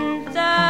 wonder.